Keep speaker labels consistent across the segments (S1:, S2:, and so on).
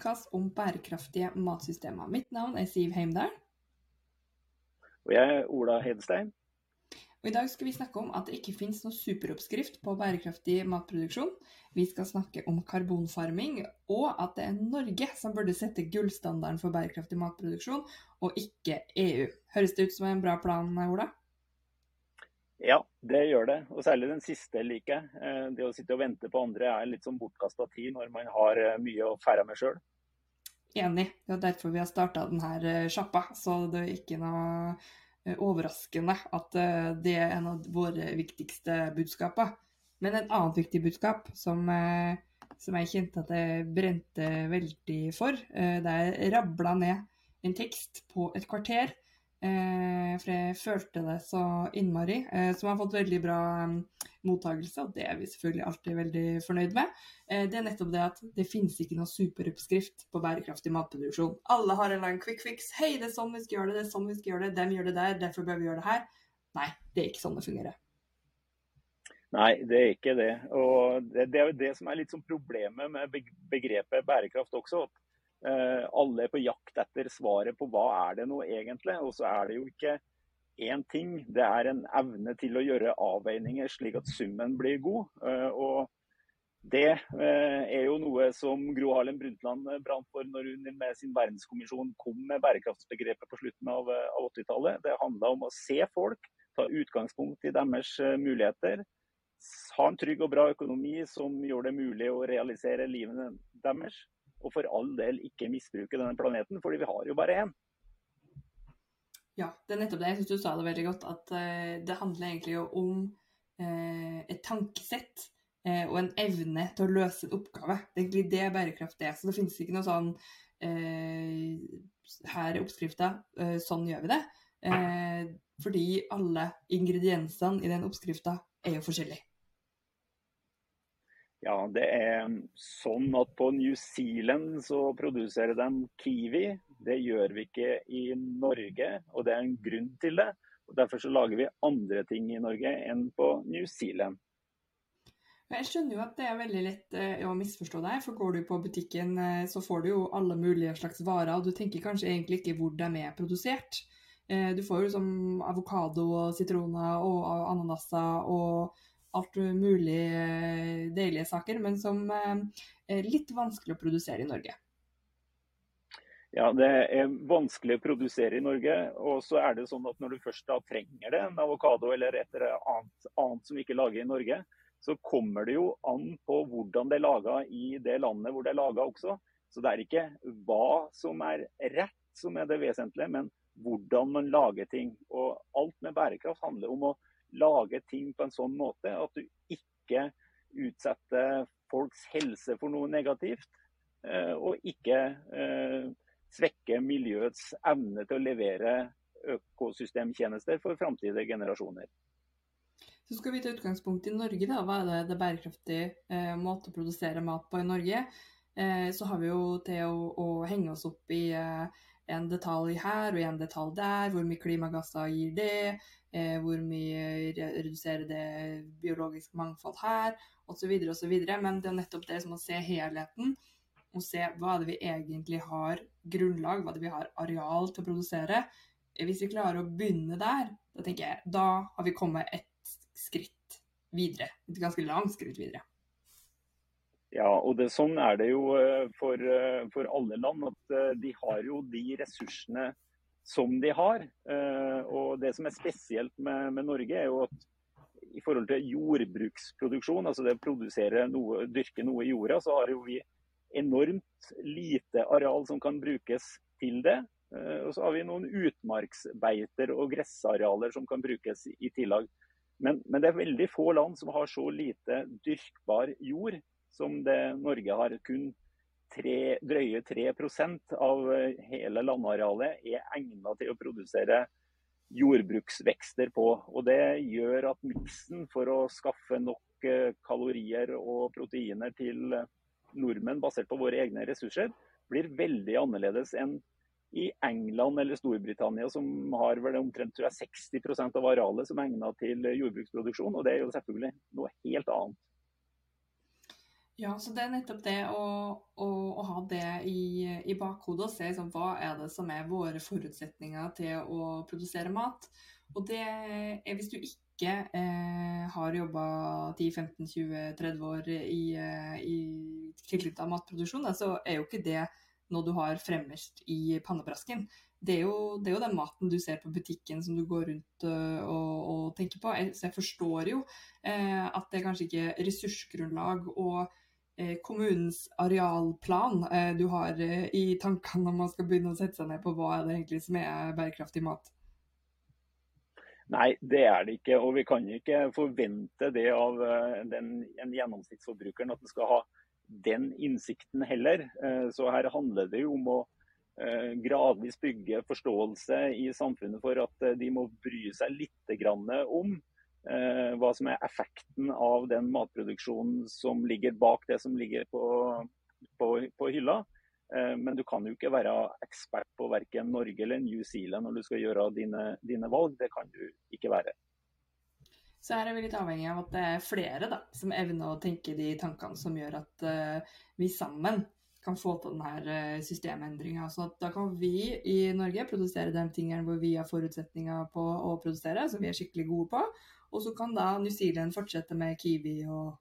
S1: podkast om bærekraftige matsystemer. Mitt navn er Siv Heimdal.
S2: Og jeg er Ola Hedestein.
S1: Og I dag skal vi snakke om at det ikke finnes noen superoppskrift på bærekraftig matproduksjon. Vi skal snakke om karbonfarming, og at det er Norge som burde sette gullstandarden for bærekraftig matproduksjon, og ikke EU. Høres det ut som en bra plan, Ola?
S2: Ja, det gjør det. Og særlig den siste liker jeg. Eh, det å sitte og vente på andre er litt som bortkasta tid når man har eh, mye å fære med sjøl.
S1: Enig. Det er derfor vi har starta denne eh, sjappa. Så det er ikke noe overraskende at det er en av våre viktigste budskaper. Men et annet viktig budskap som, som jeg kjente at jeg brente veldig for, det er rabla ned en tekst på et kvarter Eh, for jeg følte det så innmari. Eh, som har fått veldig bra mottakelse, og det er vi selvfølgelig alltid veldig fornøyd med. Eh, det er nettopp det at det finnes ikke noe superoppskrift på bærekraftig matproduksjon. Alle har en lang quick fix. Hei, det er sånn vi skal gjøre det, det er sånn vi skal gjøre det, dem gjør det der, derfor bør vi gjøre det her. Nei, det er ikke sånn det fungerer.
S2: Nei, det er ikke det. Og det, det er jo det som er litt sånn problemet med begrepet bærekraft også. Eh, alle er på jakt etter svaret på hva er det nå egentlig. Og så er det jo ikke én ting, det er en evne til å gjøre avveininger slik at summen blir god. Eh, og det eh, er jo noe som Gro Harlem Brundtland brant for når hun med sin verdenskommisjon kom med bærekraftsbegrepet på slutten av 80-tallet. Det handla om å se folk, ta utgangspunkt i deres muligheter. Ha en trygg og bra økonomi som gjør det mulig å realisere livene deres. Og for all del ikke misbruke denne planeten, fordi vi har jo bare én.
S1: Ja, det er nettopp det. Jeg syns du sa det veldig godt. At uh, det handler egentlig om uh, et tankesett uh, og en evne til å løse en oppgave. Det er egentlig det bærekraft er. Så det finnes ikke noe sånn Her er oppskrifta, sånn gjør vi det. fordi alle ingrediensene i den oppskrifta er jo forskjellige.
S2: Ja, det er sånn at på New Zealand så produserer de kiwi. Det gjør vi ikke i Norge, og det er en grunn til det. Og Derfor så lager vi andre ting i Norge enn på New Zealand.
S1: Jeg skjønner jo at det er veldig lett eh, å misforstå deg, for går du på butikken eh, så får du jo alle mulige slags varer, og du tenker kanskje egentlig ikke hvor de er produsert. Eh, du får jo liksom avokado og sitroner og ananaser og alt mulig eh, deilige saker, men som eh, er litt vanskelig å produsere i Norge.
S2: Ja, det er vanskelig å produsere i Norge. Og så er det sånn at når du først da trenger det, en avokado eller et eller annet, annet som vi ikke lager i Norge, så kommer det jo an på hvordan det er laga i det landet hvor det er laga også. Så det er ikke hva som er rett som er det vesentlige, men hvordan man lager ting. Og alt med bærekraft handler om å lage ting på en sånn måte at du ikke utsetter folks helse for noe negativt, eh, og ikke eh, svekker miljøets evne til å levere økosystemtjenester for framtidige generasjoner.
S1: Så skal vi ta utgangspunkt i Norge. da, Hva er det, det bærekraftige eh, måte å produsere mat på i Norge? Eh, så har vi jo til å, å henge oss opp i eh, en detalj her og en detalj der. Hvor mye klimagasser gir det? Eh, hvor mye reduserer det biologisk mangfold her? Osv. osv. Men det er nettopp det som å se helheten. Og se hva er det vi egentlig har grunnlag, hva er det vi har areal til å produsere. Hvis vi klarer å begynne der, da tenker jeg, da har vi kommet et skritt videre. Et ganske langt skritt videre.
S2: Ja, og det, sånn er det jo eh, for, eh, for, alle land. At eh, de har jo de ressursene som de har. Og det som er spesielt med, med Norge, er jo at i forhold til jordbruksproduksjon, altså det å produsere noe, dyrke noe i jorda, så har jo vi enormt lite areal som kan brukes til det. Og så har vi noen utmarksbeiter og gressarealer som kan brukes i tillegg. Men, men det er veldig få land som har så lite dyrkbar jord som det Norge har. Kun tre, drøye 3% av hele landarealet er egnet til å produsere jordbruksvekster på. Og Det gjør at miksen for å skaffe nok eh, kalorier og proteiner til nordmenn basert på våre egne ressurser, blir veldig annerledes enn i England eller Storbritannia, som har vel omtrent tror jeg, 60 av arealet som er egnet til jordbruksproduksjon. Og det er jo selvfølgelig noe helt annet.
S1: Ja, så det er nettopp det å, å, å ha det i, i bakhodet og se liksom, hva er det som er våre forutsetninger til å produsere mat. Og det er hvis du ikke eh, har jobba 10-15-20-30 år i, eh, i tilknytta matproduksjon, så er jo ikke det noe du har fremmest i pannebrasken. Det er, jo, det er, jo, den maten du ser på butikken som du går rundt uh, og, og, tenker på. Så jeg forstår jo uh, at det er kanskje ikke ressursgrunnlag og Eh, kommunens arealplan eh, du har eh, i tankene når man skal begynne å sette seg ned på hva er det egentlig som er bærekraftig mat?
S2: Nei, det er det ikke. Og vi kan ikke forvente det av den, en gjennomsnittsforbrukeren at den skal ha den innsikten heller. Så her handler det jo om å gradvis bygge forståelse i samfunnet for at de må bry seg litt om Eh, hva som er effekten av den matproduksjonen som ligger bak det som ligger på, på, på hylla. Eh, men du kan jo ikke være ekspert på verken Norge eller New Zealand når du skal gjøre dine, dine valg. Det kan du ikke være.
S1: Så her er vi litt avhengig av at det er flere da, som evner å tenke de tankene som gjør at uh, vi sammen kan få til denne systemendringa. Så da kan vi i Norge produsere de tingene hvor vi har forutsetninger på å produsere, som vi er skikkelig gode på. Og så kan da New Zealand fortsette med kiwi og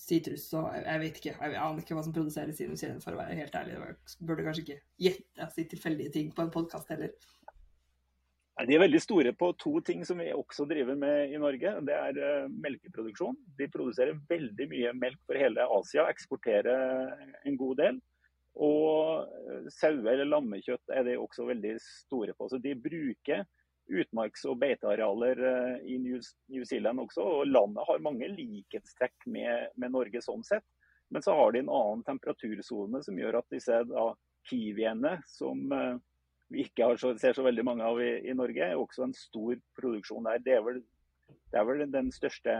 S1: sitrus og jeg vet ikke, jeg aner ikke hva som produseres i New Zealand, for å være helt ærlig. Jeg burde kanskje ikke gjette si tilfeldige ting på en podkast heller.
S2: De er veldig store på to ting som vi også driver med i Norge. Det er uh, melkeproduksjon. De produserer veldig mye melk for hele Asia, eksporterer en god del. Og sauer eller lammekjøtt er de også veldig store på. Så de bruker utmarks- og beitearealer eh, i New Zealand også. og Landet har mange likhetstrekk med, med, Norge sånn sett. Men så har de en annen temperatursone som gjør at disse da, kiwiene, som uh, vi ikke så, ser så veldig mange av i, i, Norge, er også en stor produksjon der. Det er vel, det er vel den største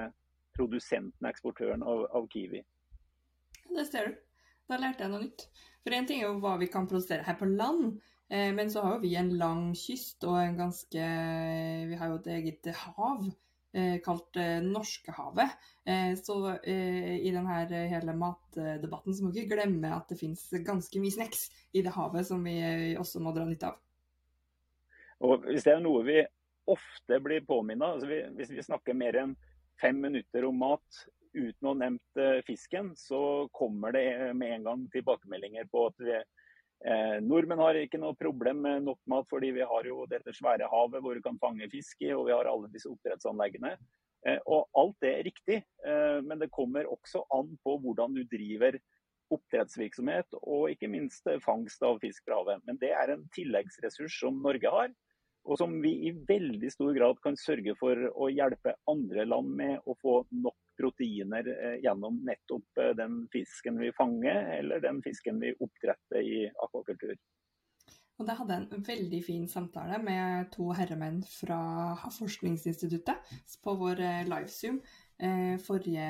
S2: produsenten, eksportøren av, av kiwi.
S1: Det ser du. Da lærte jeg noe nytt. For én ting er jo hva vi kan produsere her på land. Eh, men så har jo vi en lang kyst og en ganske Vi har jo et eget hav eh, kalt eh, Norskehavet. Så i denne hele matdebatten så må vi ikke glemme at det finnes ganske mye snacks i det havet som vi også må dra nytte av.
S2: Og Hvis det er noe vi ofte blir påminnet altså Hvis vi snakker mer enn fem minutter om mat uten å ha nevnt fisken, så kommer det med en gang tilbakemeldinger på at vi Eh, nordmenn har ikke noe problem med nok mat, fordi vi har jo dette svære havet hvor vi kan fange fisk i, og vi har alle disse oppdrettsanleggene. Eh, og alt det er riktig, eh, men det kommer også an på hvordan du driver oppdrettsvirksomhet og ikke minst fangst av fisk fra havet. Men det er en tilleggsressurs som Norge har, og som vi i veldig stor grad kan sørge for å hjelpe andre land med å få nok proteiner eh, gjennom nettopp eh, den fisken vi fanger, eller den fisken vi oppdretter i akvakultur.
S1: Og det hadde en veldig fin samtale med to herremenn fra Forskningsinstituttet på vår eh, livezoom forrige,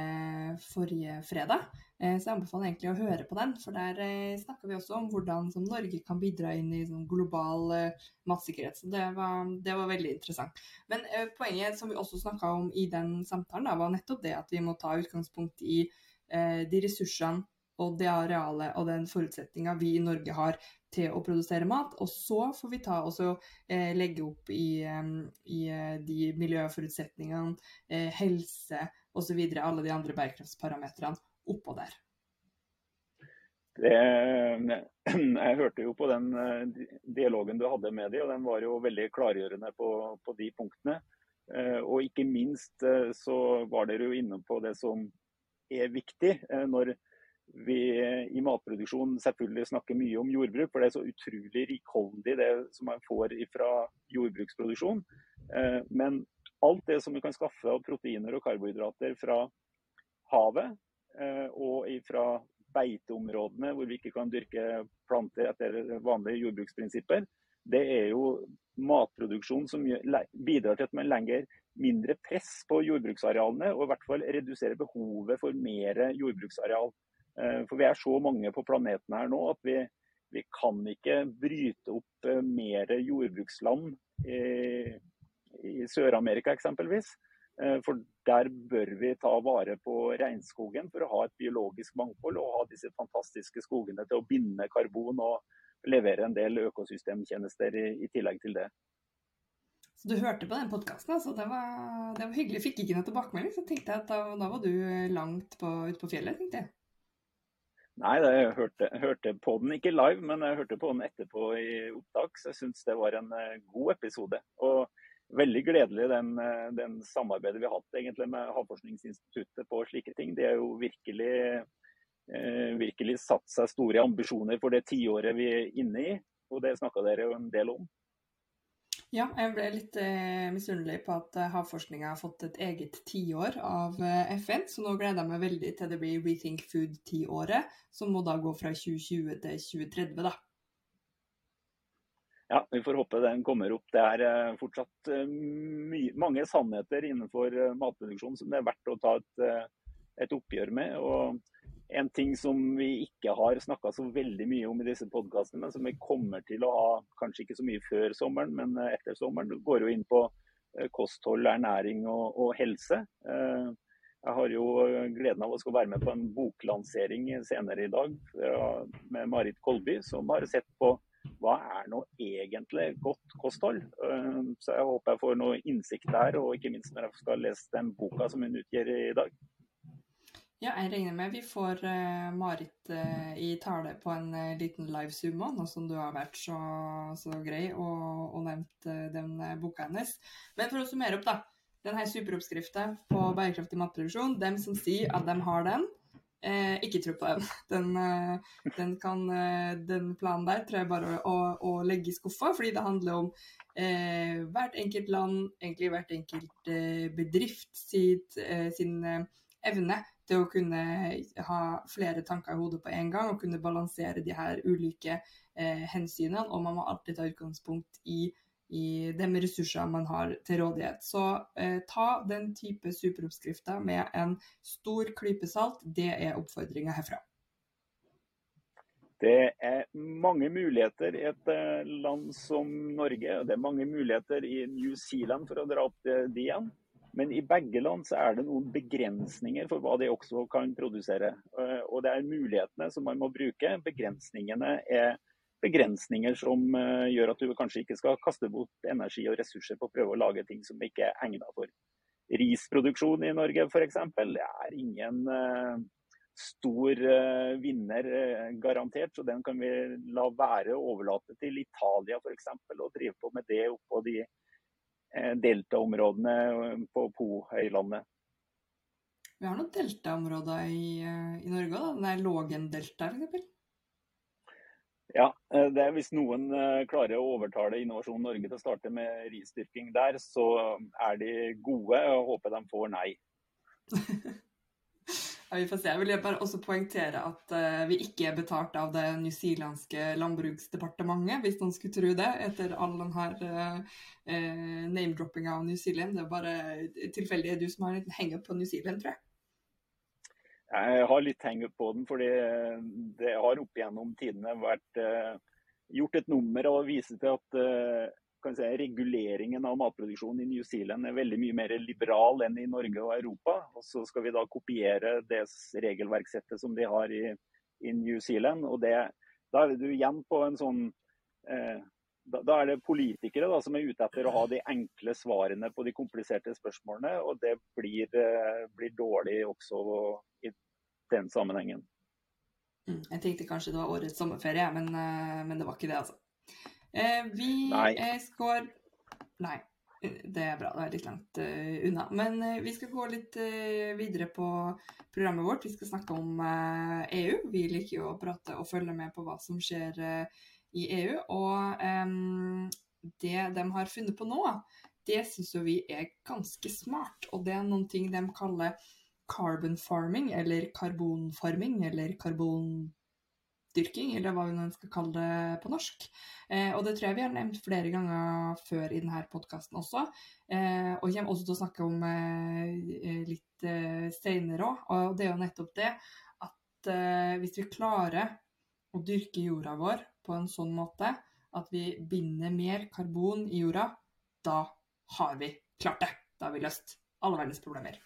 S1: forrige fredag. Eh, så jeg anbefaler egentlig å høre på den, for der eh, snakker vi også om hvordan Norge kan bidra inn i sånn global eh, matsikkerhet. Så det var, det var, veldig interessant. Men poenget som vi også snakka om i den samtalen, da, var nettopp det at vi må ta utgangspunkt i de ressursene og det arealet og den forutsetninga vi i Norge har til å produsere mat. Og så får vi ta og eh, legge opp i, i de miljøforutsetningene, eh, helse osv., alle de andre bærekraftsparametrene oppå der?
S2: Det, jeg hørte jo på den eh, dialogen du hadde med dem, og den var jo veldig klargjørende på, på de punktene. Eh, og ikke minst eh, så var dere jo inne på det som er viktig når vi i matproduksjon selvfølgelig snakker mye om jordbruk, for det er så utrolig rikholdig det som man får fra jordbruksproduksjon. Men alt det som vi kan skaffe av proteiner og karbohydrater fra havet, Eh, og fra beiteområdene hvor vi ikke kan dyrke planter etter vanlige jordbruksprinsipper. Det er jo matproduksjon som bidrar til at man legger mindre press på jordbruksarealene, og i hvert fall reduserer behovet for mer jordbruksareal. Eh, for vi er så mange på planeten her nå at vi, vi kan ikke bryte opp eh, mer jordbruksland i, i Sør-Amerika eksempelvis. Eh, for der bør vi ta vare på regnskogen for å ha et biologisk mangfold og ha disse fantastiske skogene til å binde karbon og levere en del økosystemtjenester i, i tillegg til det.
S1: Så du hørte på den podkasten, altså. Det var, det var, hyggelig. Fikk ikke noe tilbakemelding, så tenkte jeg at da, da var du langt på, ute på fjellet, tenkte jeg.
S2: Nei, jeg hørte, hørte, på den ikke live, men jeg hørte på den etterpå i opptak. Så jeg syns det var en eh, god episode. Og veldig gledelig den, eh, den, samarbeidet vi har hatt egentlig med Havforskningsinstituttet på slike ting. De har jo virkelig, eh, virkelig satt seg store ambisjoner for det tiåret vi er inne i. Og det snakka dere jo en del om.
S1: Ja, jeg ble litt eh, misunnelig på at eh, havforskninga har fått et eget tiår av eh, FN, så nå gleder jeg meg veldig til det blir Rethink Food-tiåret, som må da gå fra 2020 til 2030, da.
S2: Ja, Vi får håpe den kommer opp. Det er eh, fortsatt mange sannheter innenfor matproduksjon som det er verdt å ta et, et oppgjør med. Og en ting som vi ikke har snakka så veldig mye om i disse podkastene, men som vi kommer til å ha kanskje ikke så mye før sommeren, men etter sommeren, går jo inn på kosthold, ernæring og, og helse. Jeg har jo gleden av å skal være med på en boklansering senere i dag med Marit Kolby, som har sett på hva er nå egentlig godt kosthold? Eh, så jeg håper jeg får noe innsikt der, og ikke minst når jeg skal lese den boka som hun utgir i dag.
S1: Ja, jeg regner med vi får uh, Marit uh, i tale på en uh, liten live-zoom òg, nå som du har vært så, så grei og, og nevnt den boka hennes. Men for å summere opp, da. Denne superoppskrifta på bærekraftig matproduksjon, dem som sier at de har den, ikke tro på den. Den, den, kan, den, planen der tror jeg bare å, å, legge i skuffa, fordi det handler om eh, hvert enkelt land, egentlig hvert enkelt eh, bedrift sitt, eh, sin evne til å kunne ha flere tanker i hodet på en gang og kunne balansere de her ulike hensynene. Og man må alltid ta utgangspunkt i i de ressursene man har til rådighet. Så eh, ta den type superoppskrifter med en stor klype salt. Det er oppfordringa herfra.
S2: Det er mange muligheter i et eh, land som Norge. Det er mange muligheter i New Zealand, for å dra opp det, de igjen. Men i begge land så er det noen begrensninger for hva de også kan produsere. Eh, og det er mulighetene som man må bruke. Begrensningene er begrensninger som uh, gjør at du kanskje ikke skal kaste bort energi og ressurser på å prøve å lage ting som ikke er egnet for. Risproduksjon i Norge f.eks. Er ingen uh, stor vinner garantert, så den kan vi la være å overlate til Italia f.eks. og drive på med det oppå de deltaområdene på Po-høylandet.
S1: Vi har noen deltaområder i, i Norge òg, det er Lågendelta f.eks.
S2: Ja, eh, det er Hvis noen eh, klarer å overtale Innovasjon Norge til å starte med risdyrking der, så er de gode. og håper de får nei.
S1: ja, vi får se. Jeg vil bare også poengtere at uh, vi ikke er betalt av det newzealandske landbruksdepartementet, hvis noen skulle tro det, etter all denne uh, uh, name-droppinga av New Zealand. Det er bare tilfeldig du som har en henge på New Zealand, tror jeg.
S2: Jeg har litt heng på den, fordi det har opp igjennom tidene vært uh, gjort et nummer av å vise til at si, reguleringen av matproduksjonen i New Zealand er veldig mye mer liberal enn i Norge og Europa. Og så skal vi da kopiere det regelverksettet som de har i, i New Zealand. og det, Da er du igjen på en sånn eh, da, da, er det politikere da, som er ute etter å ha de enkle svarene på de kompliserte spørsmålene. Og det blir, blir dårlig også i den sammenhengen.
S1: Mm, jeg tenkte kanskje det var årets sommerferie, men, eh, men det var ikke det, altså. Eh, vi Nei. skal Nei, det er bra. Det er litt langt uh, unna. Men uh, vi skal gå litt uh, videre på programmet vårt. Vi skal snakke om EU. Vi liker jo å prate og følge med på hva som skjer i EU. Og um, det de har funnet på nå, det syns vi er ganske smart. Og det er noen ting de kaller carbon farming, eller karbonfarming, eller karbondyrking, eller hva vi nå skal kalle det på norsk. Eh, og det tror jeg vi har nevnt flere ganger før i denne podkasten også. Eh, og kommer også til å snakke om eh, litt eh, seinere òg. Og det er jo nettopp det at eh, hvis vi klarer å dyrke jorda vår på en sånn måte at vi binder mer karbon i jorda, da har vi klart det. Da har vi løst alle verdens problemer.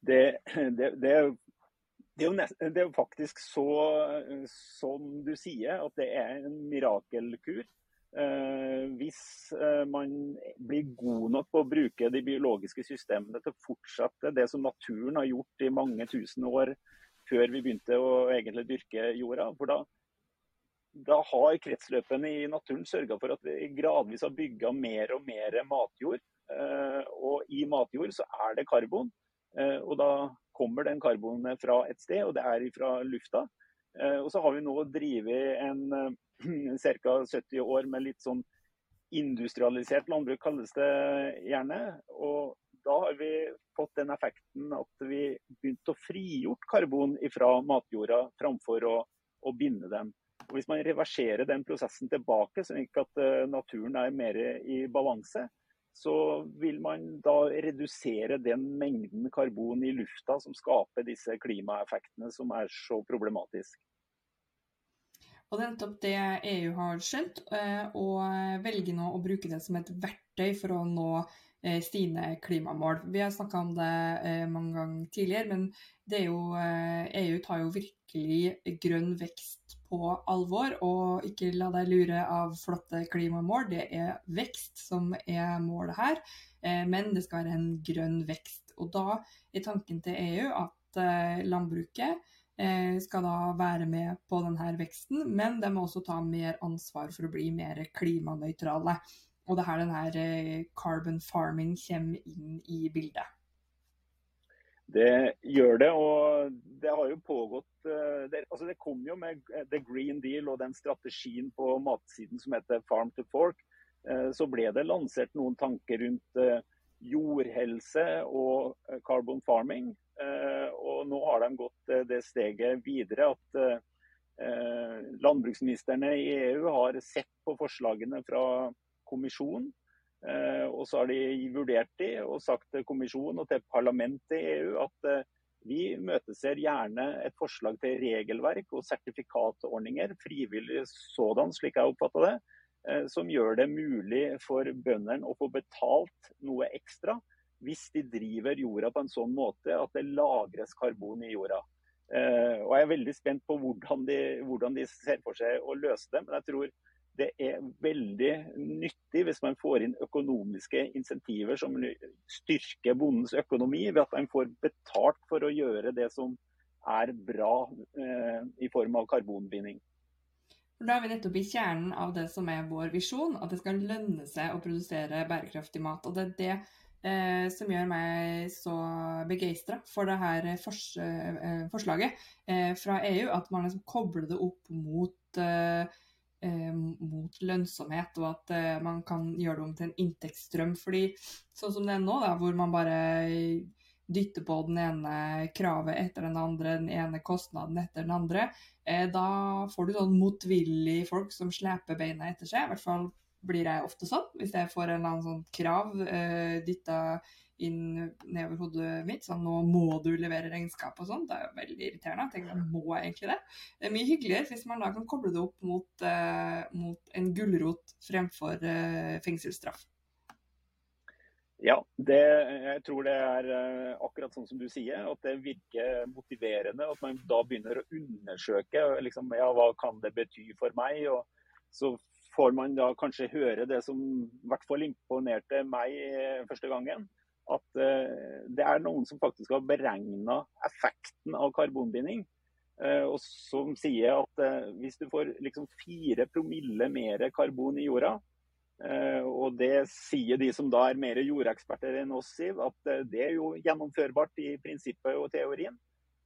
S2: Det, det, det, det, er nest, det er jo faktisk så, som du sier, at det er en mirakelkur. Eh, hvis eh, man blir god nok på å bruke de biologiske systemene til å fortsette det som naturen har gjort i mange tusen år før vi begynte å egentlig dyrke jorda. For da, da har kretsløpene i naturen sørga for at vi gradvis har bygga mer og mer matjord. Eh, og i matjord så er det karbon. Eh, og da kommer den karbonet fra et sted, og det er fra lufta. Eh, og så har vi nå drevet en ca. 70 år med litt sånn industrialisert landbruk, kalles det gjerne. Og da har vi fått den effekten at vi begynte å frigjort karbon fra matjorda framfor å, å binde dem. Og hvis man reverserer den prosessen tilbake, slik at naturen er mer i balanse, så vil man da redusere den mengden karbon i lufta som skaper disse klimaeffektene som er så problematisk.
S1: Og det er nettopp det EU har skjønt, eh, og velger nå å bruke det som et verktøy for å nå eh, sine klimamål. Vi har snakka om det eh, mange ganger tidligere, men jo, EU e tar jo virkelig grønn vekst på alvor, og ikke la deg lure av flotte klimamål. Det er vekst som er målet her, eh, men det skal være en grønn vekst. Og da er tanken til EU at eh, landbruket eh, skal da være med på denne veksten, men de må også ta mer ansvar for å bli mer klimanøytrale. Og det er her denne carbon farming kommer inn i bildet.
S2: Det gjør det, og det har jo pågått eh, Det, altså det kom jo med The Green Deal og den strategien på matsiden som heter Farm to Fork. Eh, så ble det lansert noen tanker rundt eh, jordhelse og carbon farming. Og nå har de gått det steget videre at landbruksministrene i EU har sett på forslagene fra kommisjonen Eh, og så har de vurdert de og sagt til kommisjonen og til parlamentet i EU at eh, vi møteser gjerne et forslag til regelverk og sertifikatordninger, frivillig sådan, slik jeg oppfatter det, eh, som gjør det mulig for bøndene å få betalt noe ekstra hvis de driver jorda på en sånn måte at det lagres karbon i jorda. Og Jeg er veldig spent på hvordan de, hvordan de ser for seg å løse det. Men jeg tror det er veldig nyttig hvis man får inn økonomiske insentiver som styrker bondens økonomi, ved at man får betalt for å gjøre det som er bra eh, i form av karbonbinding.
S1: Da er vi nettopp i kjernen av det som er vår visjon, at det skal lønne seg å produsere bærekraftig mat. Og det er det eh, som gjør meg så begeistra for det her fors eh, forslaget eh, fra EU, at man liksom kobler det opp mot eh, eh, mot lønnsomhet, og at eh, man kan gjøre det om til en inntektsstrøm. Fordi sånn som det er nå, da, hvor man bare dytter på den ene kravet etter den andre, den ene kostnaden etter den andre, eh, da får du sånn motvillig folk som sleper beina etter seg. I hvert fall blir jeg ofte sånn, hvis jeg får en eller annen sånn krav eh, dytta inn nedover hodet mitt. Sånn nå må du levere regnskap og sånn. Det er jo veldig irriterende. Jeg tenker, må jeg egentlig det? Det er mye hyggeligere hvis man da kan koble det opp mot, uh, mot en gulrot fremfor uh, fengselsstraff.
S2: Ja, det, jeg tror det er uh, akkurat sånn som du sier. At det virker motiverende. At man da begynner å undersøke liksom, ja, hva kan det bety for meg. og så får man da kanskje høre det som i hvert fall imponerte meg første gangen at eh, det er noen som faktisk har beregna effekten av karbonbinding. Eh, og som sier at eh, hvis du får liksom fire promille mer karbon i jorda, og det sier de som da er mer jordeksperter enn oss, Siv, at det er jo gjennomførbart i prinsippet og teorien.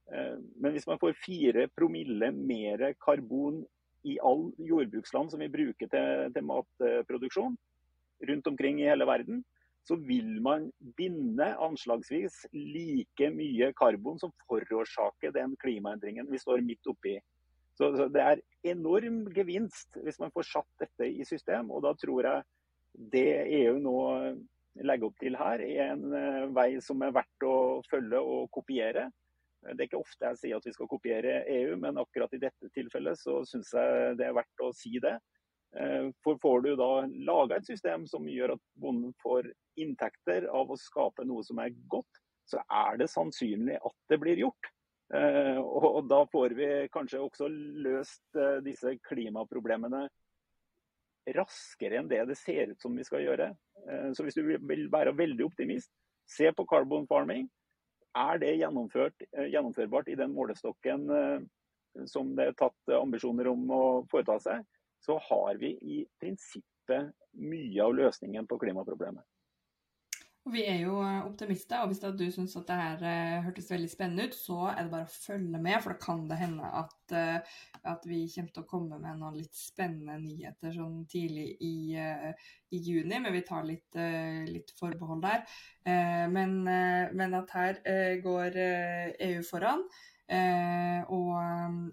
S2: Men hvis man får fire promille mer karbon i all jordbruksland som vi bruker til, til matproduksjon rundt omkring i hele verden, så vil man binde anslagsvis like mye karbon som forårsaker den klimaendringen vi står midt oppi. Så, så Det er enorm gevinst hvis man får satt dette i system. og Da tror jeg det EU nå legger opp til her, er en eh, vei som er verdt å følge og kopiere. Det er ikke ofte jeg sier at vi skal kopiere EU, men akkurat i dette tilfellet så syns jeg det er verdt å si det. For får du da laga et system som gjør at bonden får inntekter av å skape noe som er godt, så er det sannsynlig at det blir gjort. Og da får vi kanskje også løst disse klimaproblemene raskere enn det det ser ut som vi skal gjøre. Så hvis du vil være veldig optimist, se på carbon farming. Er det gjennomførbart i den målestokken som det er tatt ambisjoner om å foreta seg, så har vi i prinsippet mye av løsningen på klimaproblemet.
S1: Vi er jo optimister, og hvis du syns at det her uh, hørtes veldig spennende ut, så er det bare å følge med, for da kan det hende at, uh, at vi kommer til å komme med noen litt spennende nyheter sånn tidlig i, i juni. Men vi tar litt, litt forbehold der. Men, men, at her går EU foran og,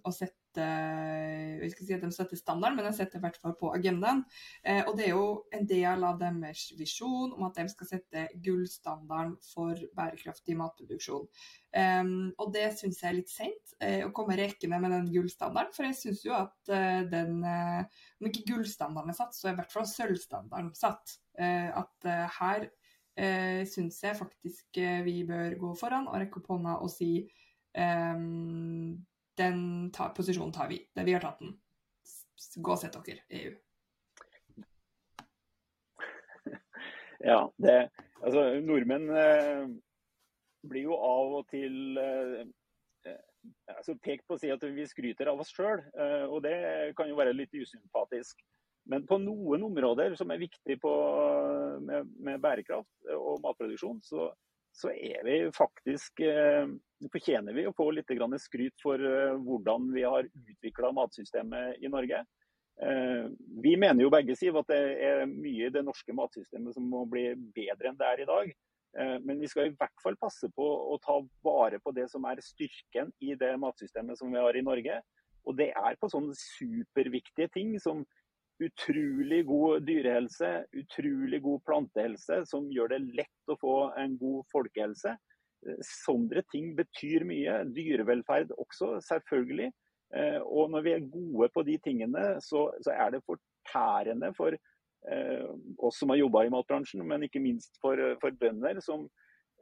S1: og setter sette skal si at de setter standarden, men de setter i hvert fall på agendaen. Eh, og det er jo en del av deres visjon om at de skal sette gullstandarden for bærekraftig matproduksjon. Um, og det syns jeg er litt seint eh, å komme rekende med den gullstandarden. For jeg syns jo at eh, den uh, Om ikke gullstandarden er satt, så er i hvert fall sølvstandarden satt. Uh, at her eh, syns jeg faktisk vi bør gå foran og rekke opp hånda og si den ta, posisjonen tar vi. Det vi har tatt den. Gå og sett dere, EU.
S2: Ja, det Altså, nordmenn eh, blir jo av og til eh, eh altså pekt på å si at vi skryter av oss sjøl, eh, og det kan jo være litt usympatisk. Men på noen områder som er viktige med, med, bærekraft og matproduksjon, så, så er vi faktisk eh, fortjener vi å få litt skryt for eh, hvordan vi har utvikla matsystemet i Norge. Eh, vi mener jo begge Siv, at det er mye i det norske matsystemet som må bli bedre enn det er i dag. Men vi skal i hvert fall passe på å ta vare på det som er styrken i det matsystemet som vi har i Norge. Og det er på sånne superviktige ting som utrolig god dyrehelse, utrolig god plantehelse, som gjør det lett å få en god folkehelse. Sånne ting betyr mye. Dyrevelferd også, selvfølgelig. Eh, og når vi er gode på de tingene, så, så er det fortærende for eh, oss som har jobba i matbransjen, men ikke minst for, for bønder, som,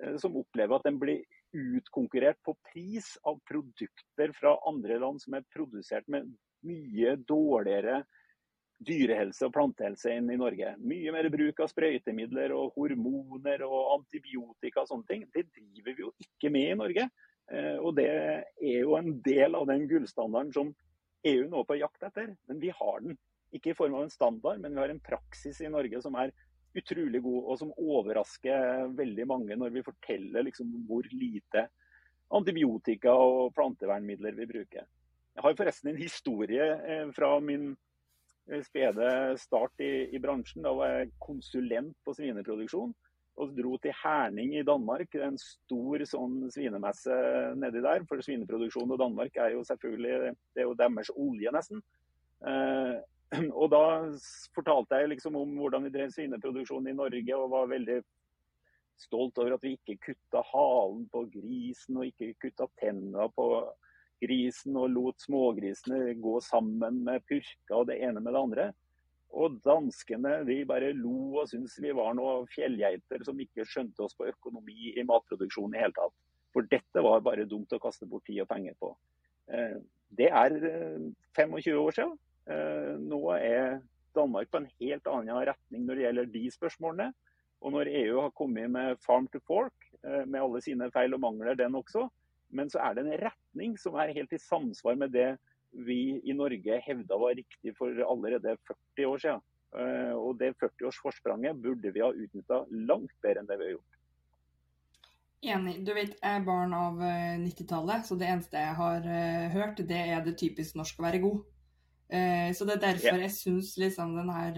S2: eh, som, opplever at de blir utkonkurrert på pris av produkter fra andre land som er produsert med mye dårligere dyrehelse og plantehelse enn i Norge. Mye mer bruk av sprøytemidler og hormoner og antibiotika og sånne ting. Det driver vi jo ikke med i Norge. Eh, og det er jo en del av den gullstandarden som EU nå er på jakt etter. Men vi har den. Ikke i form av en standard, men vi har en praksis i Norge som er utrolig god, og som overrasker veldig mange når vi forteller liksom hvor lite antibiotika og plantevernmidler vi bruker. Jeg har forresten en historie eh, fra min spede start i, i, bransjen. Da var jeg konsulent på svineproduksjon. Og dro til Herning i Danmark, en stor sånn svinemesse nedi der. For svineproduksjon og Danmark er jo selvfølgelig det er jo deres olje, nesten. Eh, og da fortalte jeg liksom om hvordan vi drev svineproduksjon i Norge, og var veldig stolt over at vi ikke kutta halen på grisen og ikke kutta tenna på grisen og lot smågrisene gå sammen med purka og det ene med det andre. Og danskene de bare lo og syntes vi var noen fjellgeiter som ikke skjønte oss på økonomi i matproduksjon i hele tatt. For dette var bare dumt å kaste bort tid og penger på. Eh, det er 25 eh, år siden. Eh, nå er Danmark på en helt annen retning når det gjelder de spørsmålene. Og når EU har kommet med Farm to Fork, med alle sine feil og mangler den også, men så er det en retning som er helt i samsvar med det vi i Norge hevda var riktig for allerede 40 år siden. Eh, og det 40-årsforspranget burde vi ha utnytta langt bedre enn det vi har gjort.
S1: Enig. Du vet, jeg er barn av 90-tallet, eh, så det eneste jeg har uh, hørt, det er det typisk norsk å være god. Så det er derfor jeg syns liksom den her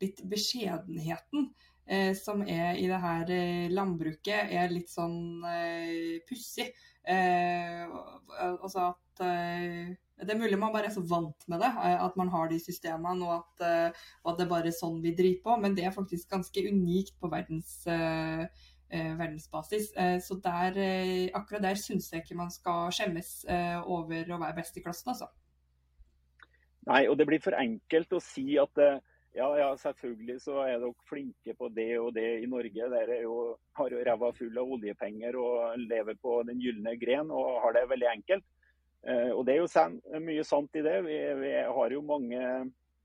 S1: litt beskjedenheten eh, som er i det her eh, landbruket, er litt sånn eh, pussig. Eh, altså at eh, det er mulig man bare er så vant med det, eh, at man har de systemene og at, og at det er bare sånn vi driver på. Men det er faktisk ganske unikt på verdens, verdensbasis. så der, akkurat der syns jeg ikke man skal skjemmes over å være best i klassen, altså.
S2: Nei, og det blir for enkelt å si at ja, ja, selvfølgelig så er dere flinke på det og det i Norge. Dere har jo ræva full av oljepenger og lever på den gylne gren og har det veldig enkelt. Eh, og det er jo mye sant i det. Vi, vi har jo mange,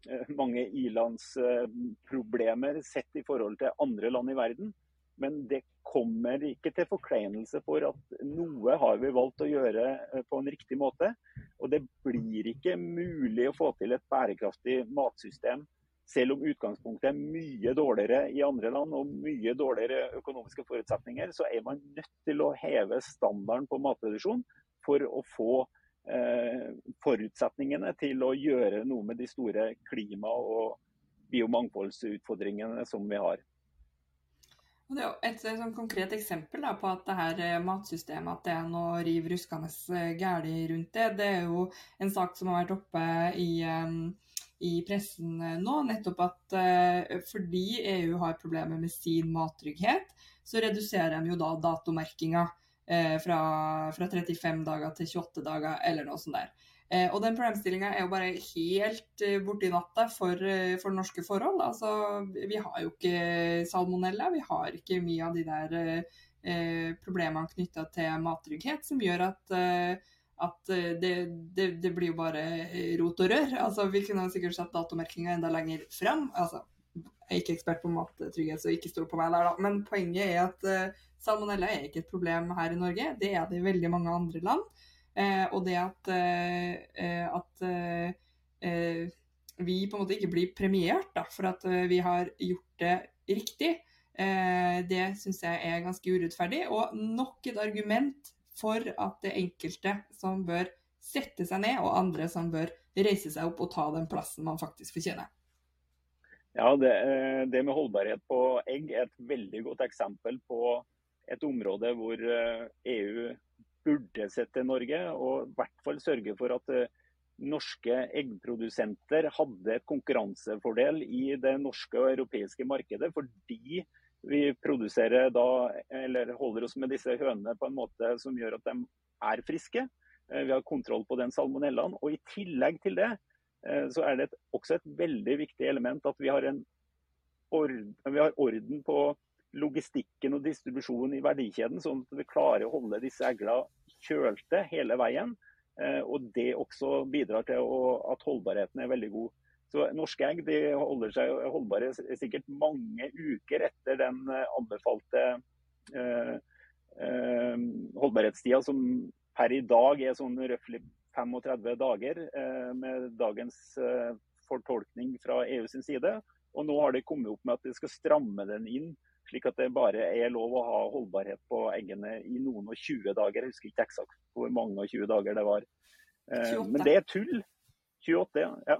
S2: eh, mange ilandsproblemer sett i forhold til andre land i verden. Men det kommer ikke til forkleinelse for at noe har vi valgt å gjøre eh, på en riktig måte. Og det blir ikke mulig å få til et bærekraftig matsystem selv om utgangspunktet er mye dårligere i andre land og mye dårligere økonomiske forutsetninger, så er man nødt til å heve standarden på matproduksjon for å få eh, forutsetningene til å gjøre noe med de store klima- og biomangfoldsutfordringene som vi har.
S1: Det er et, sånn konkret eksempel da, på at det her eh, matsystemet at det er noe riv ruskende galt rundt det. Det er jo en sak som har vært oppe i, um, i pressen nå. Nettopp at uh, fordi EU har problemer med sin mattrygghet, så reduserer de jo da datomerkinga uh, fra, fra 35 dager til 28 dager, eller noe sånt der. Eh, og den problemstillinga er jo bare helt eh, borti natta for, eh, for, norske forhold. Altså, vi har jo ikke salmonella, vi har ikke mye av de der eh, problemene knytta til mattrygghet som gjør at, at det, det, det, blir jo bare rot og rør. Altså, vi kunne sikkert satt datomerkinga enda lenger fram. Altså, jeg er ikke ekspert på mattrygghet, så ikke stol på meg der, da. Men poenget er at uh, salmonella er ikke et problem her i Norge. Det er det i veldig mange andre land. Uh, og det at, uh, at eh, vi på en måte ikke blir premiert da, for at vi har gjort det riktig, det syns jeg er ganske urettferdig. Og nok et argument for at det enkelte som bør sette seg ned, og andre som bør reise seg opp og ta den plassen man faktisk fortjener.
S2: Ja, det, det, med holdbarhet på egg er et veldig godt eksempel på et område hvor EU burde sette Norge, og i hvert fall sørge for at eh, norske eggprodusenter hadde konkurransefordel i det norske og europeiske markedet. Fordi vi produserer da, eller holder oss med disse hønene på en måte som gjør at de er friske. Eh, vi har kontroll på den salmonellaen. Og i tillegg til det, eh, så er det også et veldig viktig element at vi har, orden, vi har orden på logistikken og distribusjonen i verdikjeden, sånn at vi klarer å holde disse eglene kjølte hele veien. Eh, og det også bidrar til at holdbarheten er veldig god. Så Norske egg de holder seg holdbare sikkert mange uker etter den eh, anbefalte eh, eh, holdbarhetstida, som per i dag er sånn røftlig 35 dager eh, med dagens eh, fortolkning fra EU sin side. Og nå har de kommet opp med at de skal stramme den inn slik at det bare er lov å ha holdbarhet på eggene i noen og 20 dager. Jeg husker ikke eksakt hvor mange og 20 dager det var. Eh, men det er tull. 28, ja.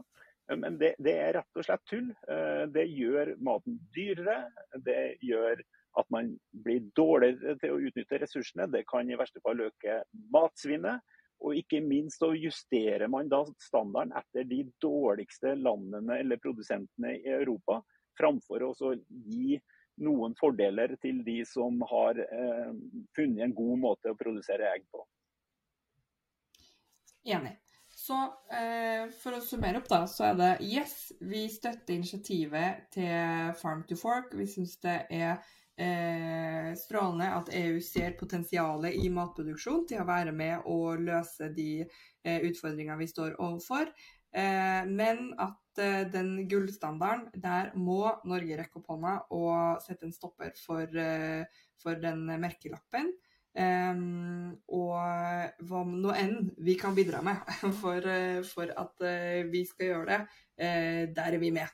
S2: Men det, det, er rett og slett tull. Eh, det gjør maten dyrere. Det gjør at man blir dårligere til å utnytte ressursene. Det kan i verste fall øke matsvinnet. Og ikke minst så justerer man da standarden etter de dårligste landene eller produsentene i Europa, framfor å gi noen fordeler til de som har eh, funnet en god måte å produsere egg på.
S1: Enig. Så eh, for å summere opp, da, så er det yes, vi støtter initiativet til Farm to Fork. Vi syns det er eh, strålende at EU ser potensialet i matproduksjon til å være med og løse de eh, utfordringene vi står overfor. Eh, men at Eh, den gullstandarden, der må Norge rekke opp hånda og sette en stopper for, eh, for den merkelappen. Um, og hva nå enn vi kan bidra med for, for at uh, vi skal gjøre det, uh, der er vi med.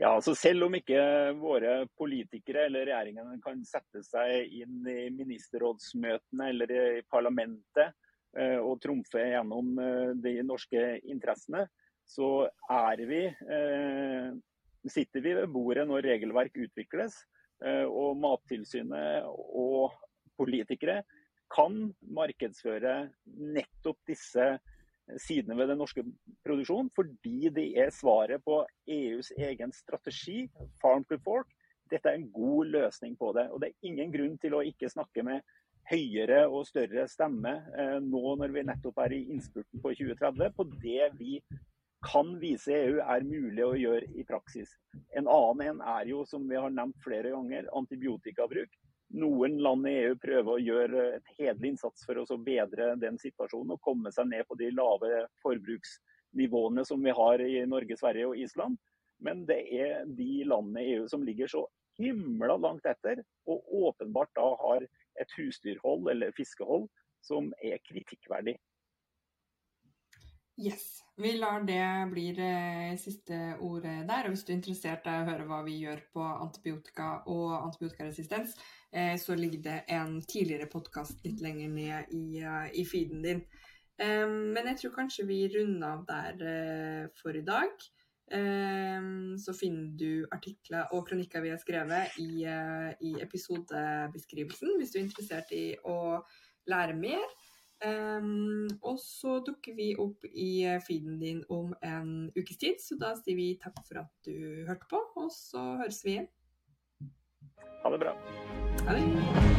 S2: Ja, altså Selv om ikke våre politikere eller regjeringen kan sette seg inn i ministerrådsmøtene eller i parlamentet uh, og trumfe gjennom de norske interessene, så er vi, eh, sitter vi ved bordet når regelverk utvikles. Eh, og Mattilsynet og politikere kan markedsføre nettopp disse sidene ved den norske produksjonen, fordi de er svaret på EUs egen strategi, Farm to Fork. Dette er en god løsning på det. og Det er ingen grunn til å ikke snakke med høyere og større stemme eh, nå når vi nettopp er i innspurten på 2030, på det vi kan vise EU er mulig å gjøre i praksis. En annen en er jo, som vi har nevnt flere ganger, antibiotikabruk. Noen land i EU prøver å gjøre et hederlig innsats for å bedre den situasjonen og komme seg ned på de lave forbruksnivåene som vi har i Norge, Sverige og Island. Men det er de landene i EU som ligger så himla langt etter, og åpenbart da har et husdyrhold eller fiskehold som er kritikkverdig.
S1: Yes. Vi lar det bli siste ordet der. Og hvis du er interessert i å høre hva vi gjør på antibiotika og antibiotikaresistens, så ligger det en tidligere podkast litt lenger ned i, uh, i feeden din. Um, men jeg tror kanskje vi runder av der for i dag. Så finner du artikler og kronikker vi har skrevet i, i episodebeskrivelsen hvis du er interessert i å lære mer. Og så dukker vi opp i feeden din om en ukes tid, så da sier vi takk for at du hørte på, og så høres vi igjen.
S2: Ha det bra.
S1: Ha det.